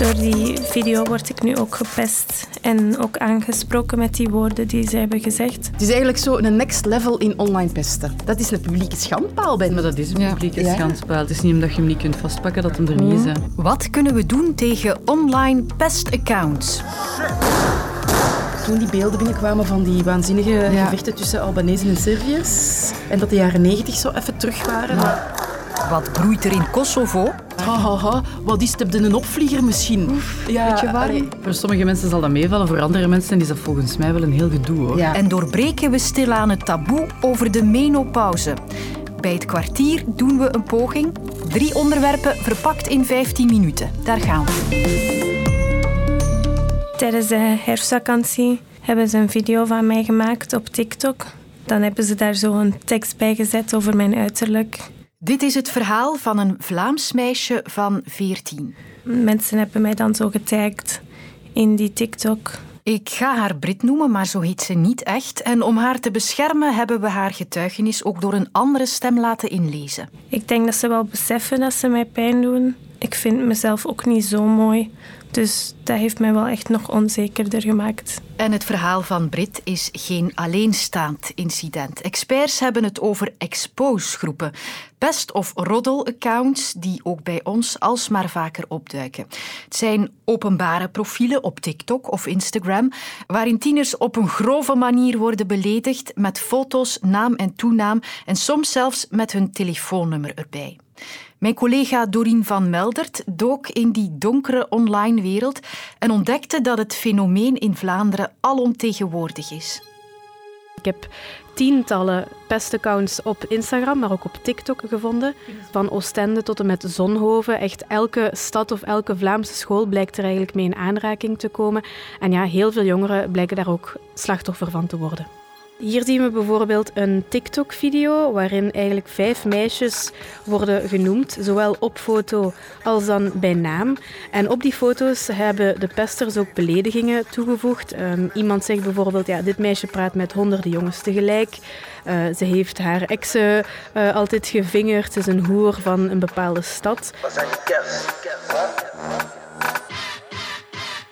Door die video word ik nu ook gepest en ook aangesproken met die woorden die ze hebben gezegd. Het is eigenlijk zo een next level in online pesten. Dat is een publieke schandpaal, Ben. Maar dat is een publieke ja. schandpaal. Het is niet omdat je hem niet kunt vastpakken dat hem er niet is. Hè. Wat kunnen we doen tegen online pestaccounts? Toen die beelden binnenkwamen van die waanzinnige gevechten tussen Albanese en Serviërs en dat de jaren negentig zo even terug waren. Wat broeit er in Kosovo? Hahaha, wat is het? een opvlieger misschien? ja, weet je waarom? Voor sommige mensen zal dat meevallen, voor andere mensen is dat volgens mij wel een heel gedoe. Hoor. Ja. En doorbreken we stilaan het taboe over de menopauze. Bij het kwartier doen we een poging. Drie onderwerpen verpakt in 15 minuten. Daar gaan we. Tijdens de herfstvakantie hebben ze een video van mij gemaakt op TikTok. Dan hebben ze daar zo een tekst bij gezet over mijn uiterlijk. Dit is het verhaal van een Vlaams meisje van 14. Mensen hebben mij dan zo getagd in die TikTok. Ik ga haar Brit noemen, maar zo heet ze niet echt. En om haar te beschermen hebben we haar getuigenis ook door een andere stem laten inlezen. Ik denk dat ze wel beseffen dat ze mij pijn doen. Ik vind mezelf ook niet zo mooi. Dus dat heeft mij wel echt nog onzekerder gemaakt. En het verhaal van Brit is geen alleenstaand incident. Experts hebben het over expose-groepen. Pest- of roddel-accounts die ook bij ons alsmaar vaker opduiken. Het zijn openbare profielen op TikTok of Instagram waarin tieners op een grove manier worden beledigd met foto's, naam en toenaam en soms zelfs met hun telefoonnummer erbij. Mijn collega Dorien van Meldert dook in die donkere online wereld en ontdekte dat het fenomeen in Vlaanderen alomtegenwoordig is. Ik heb tientallen pestaccounts op Instagram, maar ook op TikTok gevonden. Van Oostende tot en met Zonhoven. Echt elke stad of elke Vlaamse school blijkt er eigenlijk mee in aanraking te komen. En ja, heel veel jongeren blijken daar ook slachtoffer van te worden. Hier zien we bijvoorbeeld een TikTok-video waarin eigenlijk vijf meisjes worden genoemd, zowel op foto als dan bij naam. En op die foto's hebben de pesters ook beledigingen toegevoegd. Um, iemand zegt bijvoorbeeld, ja, dit meisje praat met honderden jongens tegelijk. Uh, ze heeft haar exen uh, altijd gevingerd. Ze is een hoer van een bepaalde stad. Wat zijn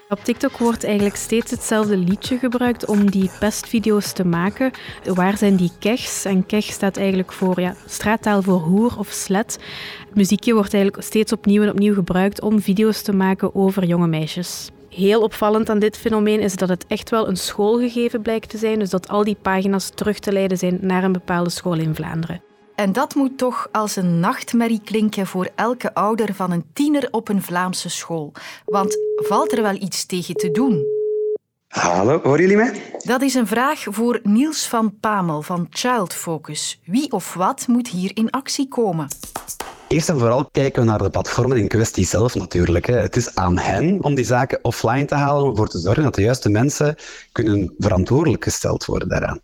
op TikTok wordt eigenlijk steeds hetzelfde liedje gebruikt om die pestvideo's te maken. Waar zijn die kechs? En kech staat eigenlijk voor ja, straattaal voor hoer of slet. Het muziekje wordt eigenlijk steeds opnieuw en opnieuw gebruikt om video's te maken over jonge meisjes. Heel opvallend aan dit fenomeen is dat het echt wel een schoolgegeven blijkt te zijn. Dus dat al die pagina's terug te leiden zijn naar een bepaalde school in Vlaanderen. En dat moet toch als een nachtmerrie klinken voor elke ouder van een tiener op een Vlaamse school. Want valt er wel iets tegen te doen? Hallo, horen jullie mij? Dat is een vraag voor Niels van Pamel van Child Focus. Wie of wat moet hier in actie komen? Eerst en vooral kijken we naar de platformen in kwestie zelf natuurlijk. Het is aan hen om die zaken offline te halen, om ervoor te zorgen dat de juiste mensen kunnen verantwoordelijk gesteld worden daaraan.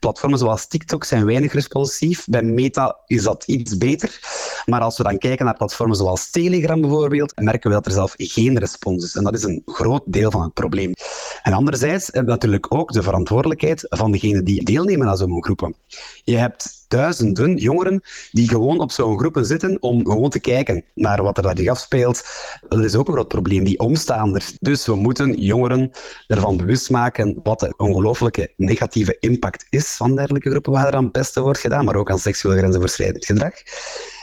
Platformen zoals TikTok zijn weinig responsief. Bij Meta is dat iets beter. Maar als we dan kijken naar platformen zoals Telegram bijvoorbeeld, merken we dat er zelf geen respons is. En dat is een groot deel van het probleem. En anderzijds hebben we natuurlijk ook de verantwoordelijkheid van degenen die deelnemen aan zo'n groepen. Je hebt duizenden jongeren die gewoon op zo'n groepen zitten om gewoon te kijken naar wat er daar zich afspeelt. Dat is ook een groot probleem, die omstaanders. Dus we moeten jongeren ervan bewust maken wat de ongelooflijke negatieve impact is van dergelijke groepen waar er aan pesten wordt gedaan, maar ook aan seksueel grensoverschrijdend gedrag.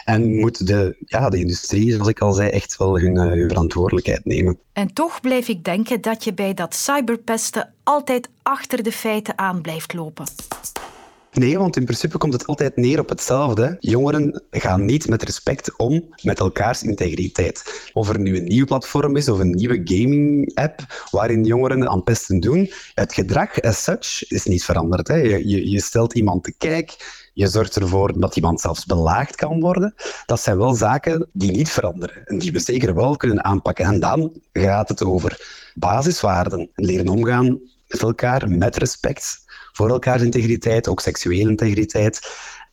En moet de, ja, de industrie, zoals ik al zei, echt wel hun, hun verantwoordelijkheid nemen. En toch blijf ik denken dat je bij dat cyberpesten altijd achter de feiten aan blijft lopen. Nee, want in principe komt het altijd neer op hetzelfde. Jongeren gaan niet met respect om met elkaars integriteit. Of er nu een nieuw platform is of een nieuwe gaming-app waarin jongeren aan pesten doen, het gedrag as such is niet veranderd. Hè. Je, je, je stelt iemand te kijk, je zorgt ervoor dat iemand zelfs belaagd kan worden. Dat zijn wel zaken die niet veranderen en die we zeker wel kunnen aanpakken. En dan gaat het over basiswaarden. Leren omgaan met elkaar, met respect voor elkaars integriteit, ook seksuele integriteit.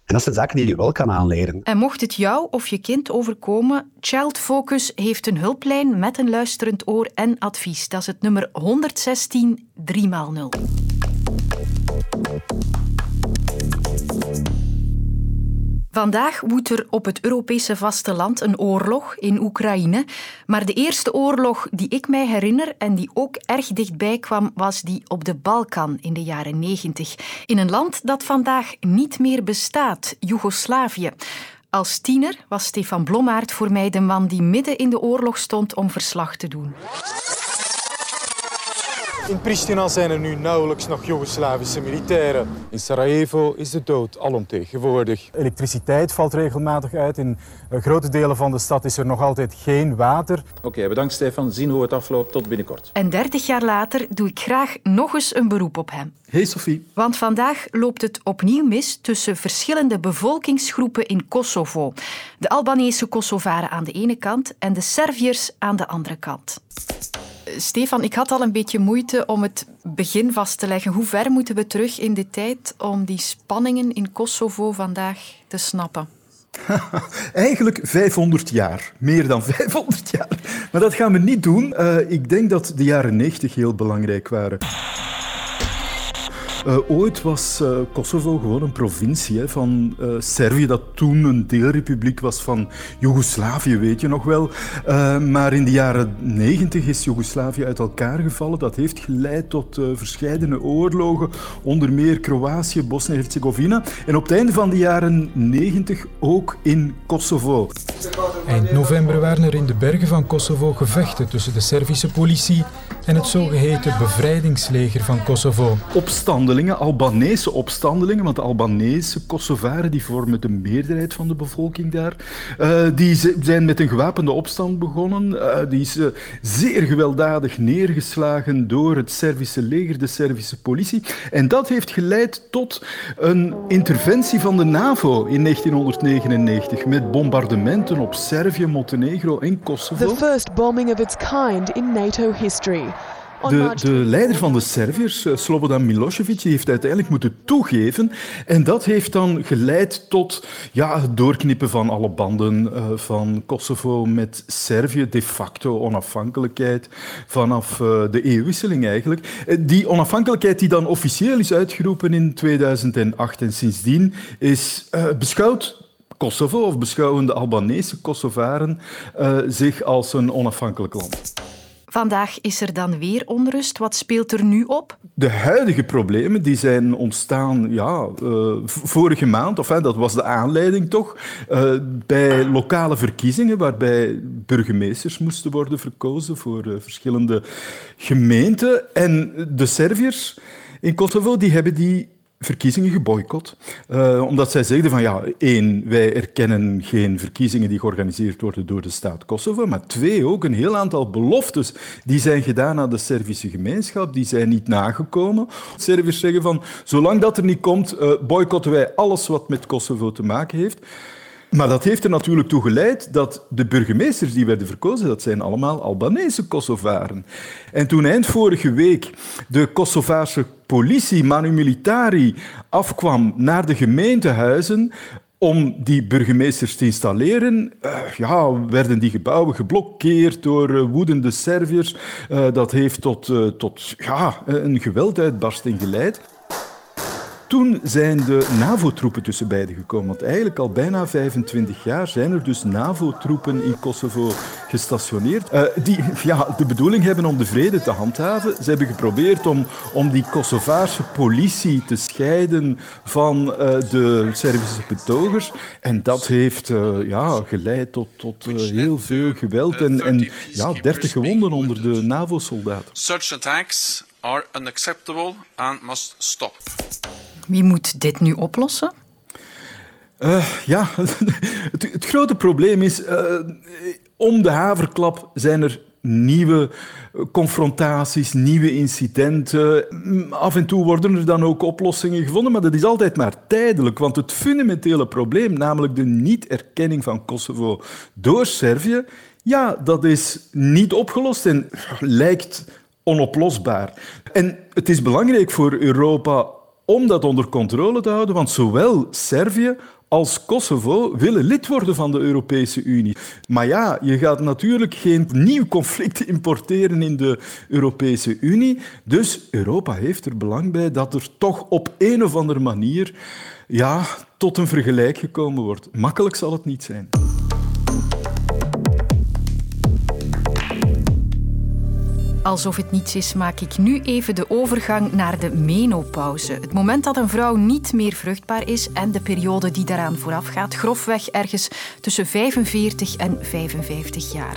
En dat zijn zaken die je wel kan aanleren. En mocht het jou of je kind overkomen, Child Focus heeft een hulplijn met een luisterend oor en advies. Dat is het nummer 116 3x0. Vandaag woedt er op het Europese vasteland een oorlog in Oekraïne. Maar de eerste oorlog die ik mij herinner en die ook erg dichtbij kwam, was die op de Balkan in de jaren 90. In een land dat vandaag niet meer bestaat, Joegoslavië. Als tiener was Stefan Blommaert voor mij de man die midden in de oorlog stond om verslag te doen. In Pristina zijn er nu nauwelijks nog Joegoslavische militairen. In Sarajevo is de dood alomtegenwoordig. Elektriciteit valt regelmatig uit. In eh, grote delen van de stad is er nog altijd geen water. Oké, bedankt Stefan. Zien hoe het afloopt. Tot binnenkort. En dertig jaar later doe ik graag nog eens een beroep op hem. Hey Sophie. Want vandaag loopt het opnieuw mis tussen verschillende bevolkingsgroepen in Kosovo. De Albanese Kosovaren aan de ene kant en de Serviërs aan de andere kant. Stefan, ik had al een beetje moeite om het begin vast te leggen. Hoe ver moeten we terug in de tijd om die spanningen in Kosovo vandaag te snappen? Eigenlijk 500 jaar. Meer dan 500 jaar. Maar dat gaan we niet doen. Uh, ik denk dat de jaren 90 heel belangrijk waren. Uh, ooit was uh, Kosovo gewoon een provincie hè, van uh, Servië, dat toen een deelrepubliek was van Joegoslavië, weet je nog wel. maar in de jaren negentig is Joegoslavië uit elkaar gevallen. Dat heeft geleid tot verscheidene oorlogen, onder meer Kroatië, Bosnië-Herzegovina. En op het einde van de jaren negentig ook in Kosovo. Eind november waren er in de bergen van Kosovo gevechten tussen de Servische politie en het zogeheten bevrijdingsleger van Kosovo. Opstandelingen, Albanese opstandelingen, want de Albanese Kosovaren die vormen de meerderheid van de bevolking daar, uh, die zijn met een gewapende opstand begonnen. Uh, die is uh, zeer gewelddadig neergeslagen door het Servische leger, de Servische politie. En dat heeft geleid tot een interventie van de NAVO in 1999 met bombardementen op Servië, Montenegro en Kosovo. The first bombing of its kind in NATO history. De, de, leider van de Serviërs, eh, Slobodan Milosevic, heeft uiteindelijk moeten toegeven. En dat heeft dan geleid tot ja, het doorknippen van alle banden uh, van Kosovo met Servië. De facto onafhankelijkheid vanaf uh, de eeuwwisseling eigenlijk. Die onafhankelijkheid die dan officieel is uitgeroepen in 2008 en sindsdien is beschouwd Kosovo, of beschouwen de Albanese Kosovaren uh, zich als een onafhankelijk land. Vandaag is er dan weer onrust. Wat speelt er nu op? De huidige problemen die zijn ontstaan ja, uh, vorige maand, of dat was de aanleiding toch, uh, bij lokale verkiezingen waarbij burgemeesters moesten worden verkozen voor uh, verschillende gemeenten. En de Serviërs in Kosovo die hebben die verkiezingen geboycott. Uh, omdat zij zeiden van ja, één, wij erkennen geen verkiezingen die georganiseerd worden door de staat Kosovo, maar twee, ook een heel aantal beloftes die zijn gedaan aan de Servische gemeenschap, die zijn niet nagekomen. Serviërs zeggen van, zolang dat er niet komt, uh, boycotten wij alles wat met Kosovo te maken heeft. Maar dat heeft er natuurlijk toe geleid dat de burgemeesters die werden verkozen, dat zijn allemaal Albanese Kosovaren. En toen eind vorige week de Kosovaarse politie, Manu Militari, afkwam naar de gemeentehuizen om die burgemeesters te installeren, uh, ja, werden die gebouwen geblokkeerd door uh, woedende Serviërs. Uh, dat heeft tot, tot ja, een gewelduitbarsting geleid. Toen zijn de NAVO-troepen tussen beiden gekomen. Want eigenlijk al bijna 25 jaar zijn er dus NAVO-troepen in Kosovo gestationeerd. Uh, die ja, de bedoeling hebben om de vrede te handhaven. Ze hebben geprobeerd om, om die Kosovaarse politie te scheiden van uh, de Servische betogers. En dat heeft uh, ja, geleid tot, tot heel veel geweld en, en ja, 30 gewonden onder de NAVO-soldaten. Such attacks are unacceptable and must stop. Wie moet dit nu oplossen? Uh, ja, het, het, grote probleem is, uh, om de haverklap zijn er nieuwe confrontaties, nieuwe incidenten. Af en toe worden er dan ook oplossingen gevonden, maar dat is altijd maar tijdelijk. Want het fundamentele probleem, namelijk de niet-erkenning van Kosovo door Servië, ja, dat is niet opgelost en lijkt onoplosbaar. En het is belangrijk voor Europa om dat onder controle te houden, want zowel Servië als Kosovo willen lid worden van de Europese Unie. Maar ja, je gaat natuurlijk geen nieuw conflict importeren in de Europese Unie. Dus Europa heeft er belang bij dat er toch op een of andere manier ja, tot een vergelijk gekomen wordt. Makkelijk zal het niet zijn. Alsof het niets is, maak ik nu even de overgang naar de menopauze. Het moment dat een vrouw niet meer vruchtbaar is en de periode die daaraan voorafgaat, grofweg ergens tussen 45 en 55 jaar.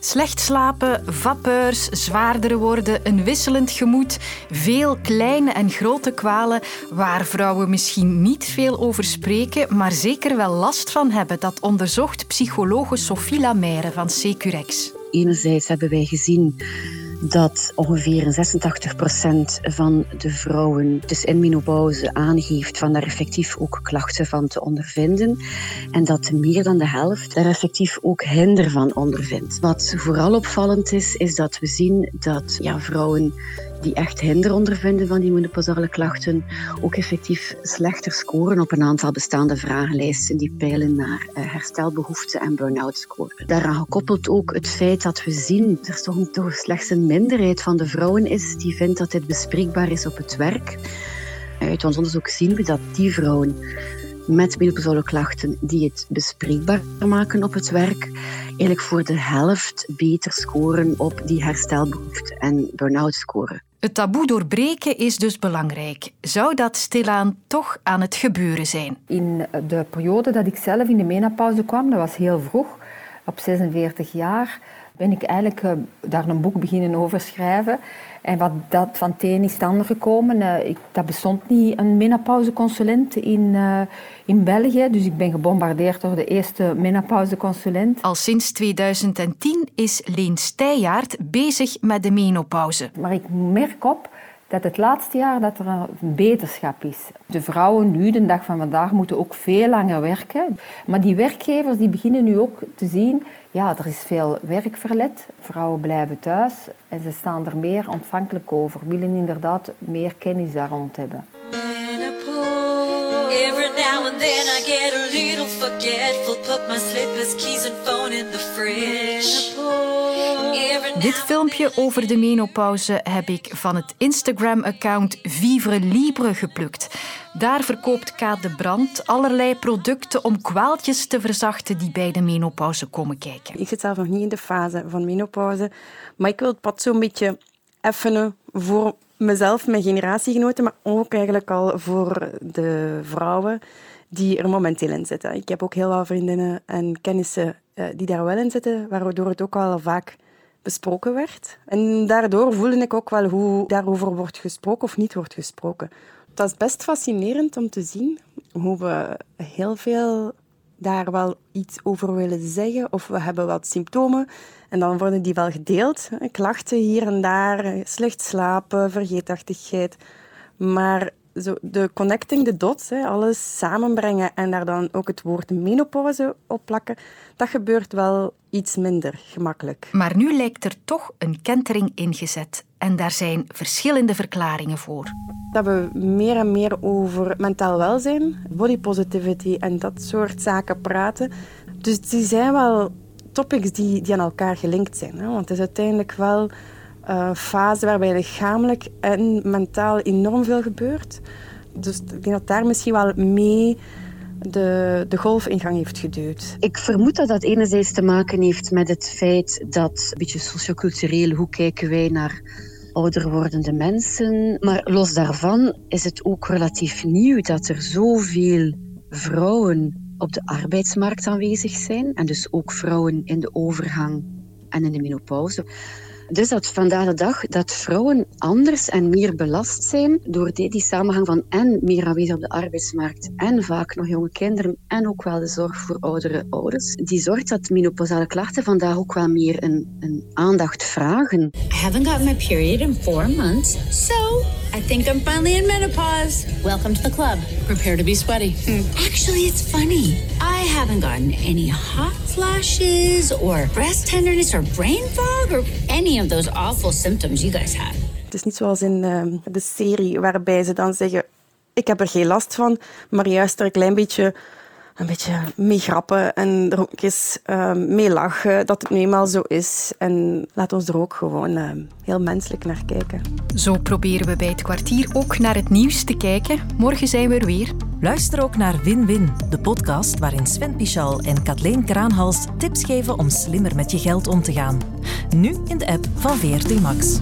Slecht slapen, vapeurs, zwaardere worden, een wisselend gemoed, veel kleine en grote kwalen waar vrouwen misschien niet veel over spreken, maar zeker wel last van hebben. Dat onderzocht psychologe Sophie Lamère van Securex. Enerzijds hebben wij gezien dat ongeveer 86% van de vrouwen dus in menopauze aangeeft van daar effectief ook klachten van te ondervinden. En dat meer dan de helft daar effectief ook hinder van ondervindt. Wat vooral opvallend is, is dat we zien dat ja, vrouwen die echt hinder ondervinden van die menopausale klachten, ook effectief slechter scoren op een aantal bestaande vragenlijsten die peilen naar uh, herstelbehoeften en burn-out scoren. Daaraan gekoppeld ook het feit dat we zien dat er toch, toch slechts een minderheid van de vrouwen is die vindt dat dit bespreekbaar is op het werk. Uit ons onderzoek zien we dat die vrouwen met menopausale klachten die het bespreekbaar maken op het werk, eigenlijk voor de helft beter scoren op die herstelbehoefte en burn-out scoren. Het taboe doorbreken is dus belangrijk. Zou dat stilaan toch aan het gebeuren zijn? In de periode dat ik zelf in de menopauze kwam, dat was heel vroeg, op 46 jaar, ben ik eigenlijk uh, daar een boek beginnen over schrijven. En wat dat van het een is het ander gekomen. Uh, ik, dat bestond niet, een menopauzeconsulent in, uh, in België. Dus ik ben gebombardeerd door de eerste menopauzeconsulent. Al sinds 2010 is Leen Steijaard bezig met de menopauze. Maar ik merk op dat het laatste jaar dat er een beterschap is. De vrouwen nu, de dag van vandaag, moeten ook veel langer werken. Maar die werkgevers die beginnen nu ook te zien, ja, er is veel werkverlet. Vrouwen blijven thuis en ze staan er meer ontvankelijk over. Willen inderdaad meer kennis daar rond hebben. Little forgetful. Put my slippers, keys and phone in the fridge. Dit filmpje over de menopauze heb ik van het Instagram-account Vivre Libre geplukt. Daar verkoopt Kaat de Brand allerlei producten om kwaaltjes te verzachten die bij de menopauze komen kijken. Ik zit zelf nog niet in de fase van menopauze, maar ik wil het pad zo'n beetje effenen voor mezelf, mijn generatiegenoten, maar ook eigenlijk al voor de vrouwen die er momenteel in zitten. Ik heb ook heel veel vriendinnen en kennissen eh, die daar wel in zitten, waardoor het ook al vaak besproken werd. En daardoor voelde ik ook wel hoe daarover wordt gesproken of niet wordt gesproken. Dat is best fascinerend om te zien hoe we heel veel daar wel iets over willen zeggen of we hebben wat symptomen en dan worden die wel gedeeld. Klachten hier en daar, slecht slapen, vergeetachtigheid. Maar zo de connecting the dots, alles samenbrengen en daar dan ook het woord menopauze op plakken, dat gebeurt wel iets minder gemakkelijk. Maar nu lijkt er toch een kentering ingezet. En daar zijn verschillende verklaringen voor. Dat we meer en meer over mentaal welzijn, body positivity en dat soort zaken praten. Dus die zijn wel topics die, die aan elkaar gelinkt zijn. Hè? Want het is uiteindelijk wel uh, fase waarbij lichamelijk en mentaal enorm veel gebeurt. Dus ik denk dat daar misschien wel mee de, de golf in gang heeft geduwd. Ik vermoed dat dat enerzijds te maken heeft met het feit dat, een beetje sociocultureel, hoe kijken wij naar ouder wordende mensen. Maar los daarvan is het ook relatief nieuw dat er zoveel vrouwen op de arbeidsmarkt aanwezig zijn. En dus ook vrouwen in de overgang en in de menopauze. Dus dat vandaag de dag dat vrouwen anders en meer belast zijn door die, die samenhang van en meer aanwezig op de arbeidsmarkt en vaak nog jonge kinderen en ook wel de zorg voor oudere ouders. Die zorgt dat menopausale klachten vandaag ook wel meer een, een aandacht vragen. I haven't got my period in four months, so I think I'm finally in menopause. Welcome to the club. Prepare to be sweaty. Mm. Actually, it's funny. I haven't gotten any hot flashes or breast tenderness or brain fog or any of those awful symptoms you guys have. Het is niet zoals in uh, de serie waarbij ze dan zeggen: Ik heb er geen last van, maar juist er een klein beetje een beetje mee grappen en er ook eens uh, mee lachen dat het nu eenmaal zo is. En laat ons er ook gewoon uh, heel menselijk naar kijken. Zo proberen we bij het kwartier ook naar het nieuws te kijken. Morgen zijn we er weer. Luister ook naar Win-Win, de podcast waarin Sven Pichal en Kathleen Kraanhals tips geven om slimmer met je geld om te gaan. Nu in de app van VRT Max.